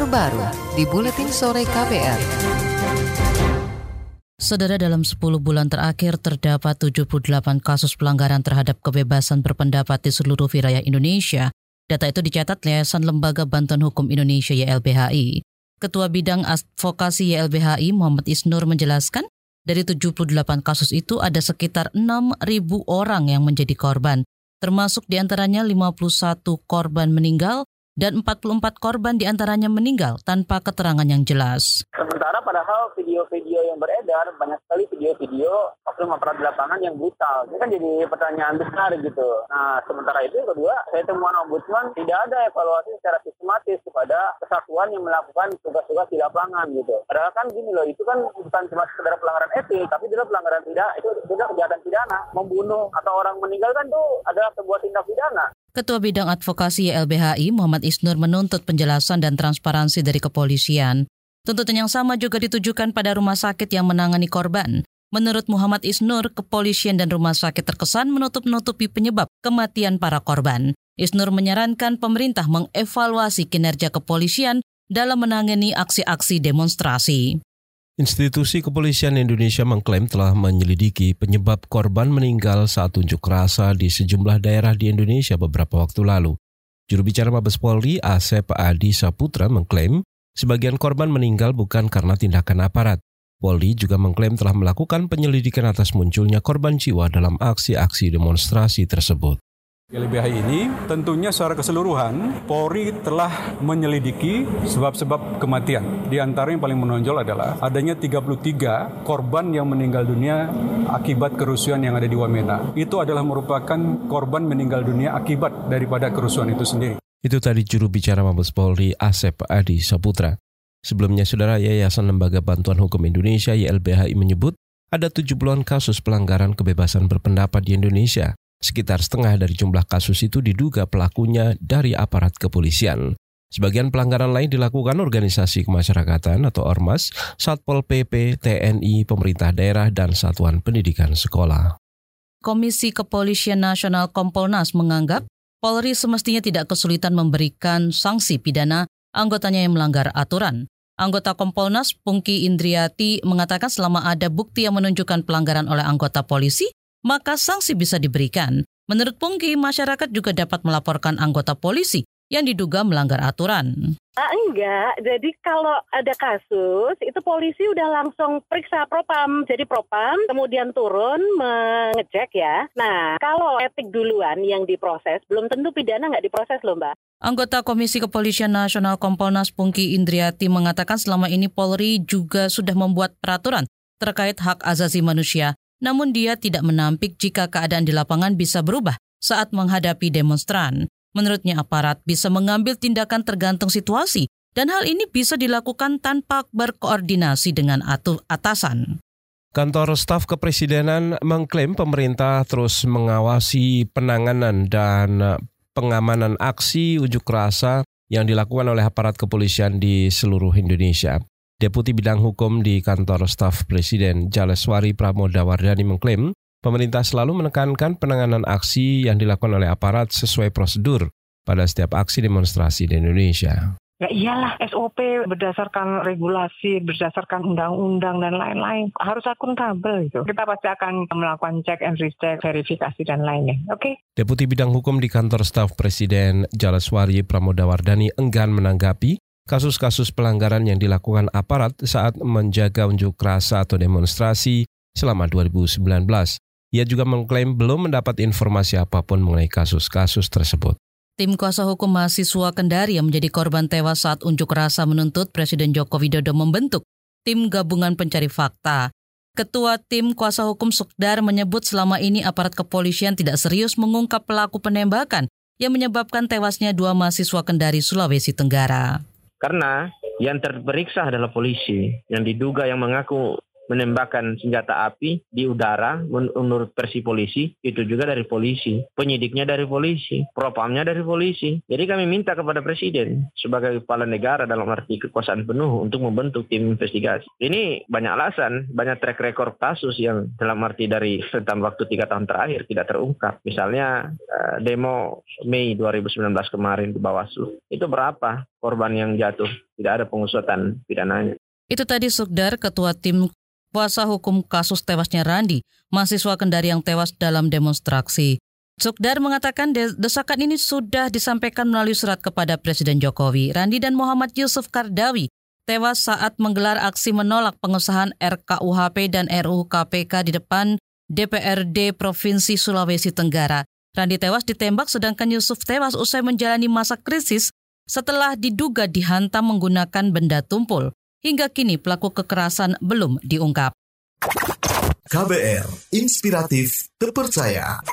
terbaru di Buletin Sore KPR. Saudara dalam 10 bulan terakhir terdapat 78 kasus pelanggaran terhadap kebebasan berpendapat di seluruh wilayah Indonesia. Data itu dicatat Yayasan Lembaga Bantuan Hukum Indonesia YLBHI. Ketua Bidang Advokasi YLBHI Muhammad Isnur menjelaskan, dari 78 kasus itu ada sekitar 6.000 orang yang menjadi korban, termasuk di antaranya 51 korban meninggal dan 44 korban di antaranya meninggal tanpa keterangan yang jelas. Sementara padahal video-video yang beredar, banyak sekali video-video oknum aparat di lapangan yang brutal. Ini kan jadi pertanyaan besar gitu. Nah, sementara itu kedua, saya temuan ombudsman tidak ada evaluasi secara sistematis kepada kesatuan yang melakukan tugas-tugas di lapangan gitu. Padahal kan gini loh, itu kan bukan cuma sekedar pelanggaran etik, tapi juga pelanggaran tidak, itu juga kejahatan pidana. Membunuh atau orang meninggal kan itu adalah sebuah tindak pidana. Ketua Bidang Advokasi YLBHI Muhammad Isnur menuntut penjelasan dan transparansi dari kepolisian. Tuntutan yang sama juga ditujukan pada rumah sakit yang menangani korban. Menurut Muhammad Isnur, kepolisian dan rumah sakit terkesan menutup-nutupi penyebab kematian para korban. Isnur menyarankan pemerintah mengevaluasi kinerja kepolisian dalam menangani aksi-aksi demonstrasi. Institusi Kepolisian Indonesia mengklaim telah menyelidiki penyebab korban meninggal saat unjuk rasa di sejumlah daerah di Indonesia beberapa waktu lalu. Juru bicara Mabes Polri, Asep Adi Saputra, mengklaim sebagian korban meninggal bukan karena tindakan aparat. Polri juga mengklaim telah melakukan penyelidikan atas munculnya korban jiwa dalam aksi-aksi demonstrasi tersebut. LBH ini tentunya secara keseluruhan Polri telah menyelidiki sebab-sebab kematian. Di antara yang paling menonjol adalah adanya 33 korban yang meninggal dunia akibat kerusuhan yang ada di Wamena. Itu adalah merupakan korban meninggal dunia akibat daripada kerusuhan itu sendiri. Itu tadi juru bicara Mabes Polri Asep Adi Saputra. Sebelumnya, Saudara Yayasan Lembaga Bantuan Hukum Indonesia YLBHI menyebut ada 70-an kasus pelanggaran kebebasan berpendapat di Indonesia Sekitar setengah dari jumlah kasus itu diduga pelakunya dari aparat kepolisian. Sebagian pelanggaran lain dilakukan organisasi kemasyarakatan atau ormas, Satpol PP, TNI, pemerintah daerah, dan satuan pendidikan sekolah. Komisi Kepolisian Nasional Kompolnas menganggap Polri semestinya tidak kesulitan memberikan sanksi pidana anggotanya yang melanggar aturan. Anggota Kompolnas Pungki Indriati mengatakan selama ada bukti yang menunjukkan pelanggaran oleh anggota polisi, maka sanksi bisa diberikan. Menurut Pungki, masyarakat juga dapat melaporkan anggota polisi yang diduga melanggar aturan. Ah, enggak, jadi kalau ada kasus itu polisi udah langsung periksa propam, jadi propam kemudian turun mengecek ya. Nah kalau etik duluan yang diproses, belum tentu pidana nggak diproses loh mbak. Anggota Komisi Kepolisian Nasional Kompolnas Pungki Indriati mengatakan selama ini Polri juga sudah membuat peraturan terkait hak asasi manusia namun dia tidak menampik jika keadaan di lapangan bisa berubah saat menghadapi demonstran. Menurutnya aparat bisa mengambil tindakan tergantung situasi dan hal ini bisa dilakukan tanpa berkoordinasi dengan atasan. Kantor Staf Kepresidenan mengklaim pemerintah terus mengawasi penanganan dan pengamanan aksi unjuk rasa yang dilakukan oleh aparat kepolisian di seluruh Indonesia. Deputi Bidang Hukum di Kantor Staf Presiden Jaleswari Pramodawardani mengklaim pemerintah selalu menekankan penanganan aksi yang dilakukan oleh aparat sesuai prosedur pada setiap aksi demonstrasi di Indonesia. Ya iyalah SOP berdasarkan regulasi, berdasarkan undang-undang dan lain-lain. Harus akuntabel itu. Kita pasti akan melakukan cek and recheck, verifikasi dan lainnya. Oke? Okay? Deputi Bidang Hukum di Kantor Staf Presiden Jaleswari Pramodawardani enggan menanggapi kasus-kasus pelanggaran yang dilakukan aparat saat menjaga unjuk rasa atau demonstrasi selama 2019. Ia juga mengklaim belum mendapat informasi apa pun mengenai kasus-kasus tersebut. Tim kuasa hukum mahasiswa Kendari yang menjadi korban tewas saat unjuk rasa menuntut Presiden Joko Widodo membentuk tim gabungan pencari fakta. Ketua tim kuasa hukum Sukdar menyebut selama ini aparat kepolisian tidak serius mengungkap pelaku penembakan yang menyebabkan tewasnya dua mahasiswa Kendari Sulawesi Tenggara. Karena yang terperiksa adalah polisi yang diduga yang mengaku menembakkan senjata api di udara menurut versi polisi itu juga dari polisi, penyidiknya dari polisi, propamnya dari polisi. Jadi kami minta kepada presiden sebagai kepala negara dalam arti kekuasaan penuh untuk membentuk tim investigasi. Ini banyak alasan, banyak track record kasus yang dalam arti dari tentang waktu tiga tahun terakhir tidak terungkap. Misalnya eh, demo Mei 2019 kemarin di Bawaslu itu berapa korban yang jatuh? Tidak ada pengusutan pidananya. Itu tadi Sukdar, Ketua Tim Kuasa Hukum kasus tewasnya Randi, mahasiswa Kendari yang tewas dalam demonstrasi. Sukdar mengatakan desakan ini sudah disampaikan melalui surat kepada Presiden Jokowi. Randi dan Muhammad Yusuf Kardawi tewas saat menggelar aksi menolak pengesahan RKUHP dan RUU KPK di depan DPRD Provinsi Sulawesi Tenggara. Randi tewas ditembak sedangkan Yusuf tewas usai menjalani masa krisis setelah diduga dihantam menggunakan benda tumpul. Hingga kini pelaku kekerasan belum diungkap. KBR, inspiratif, terpercaya.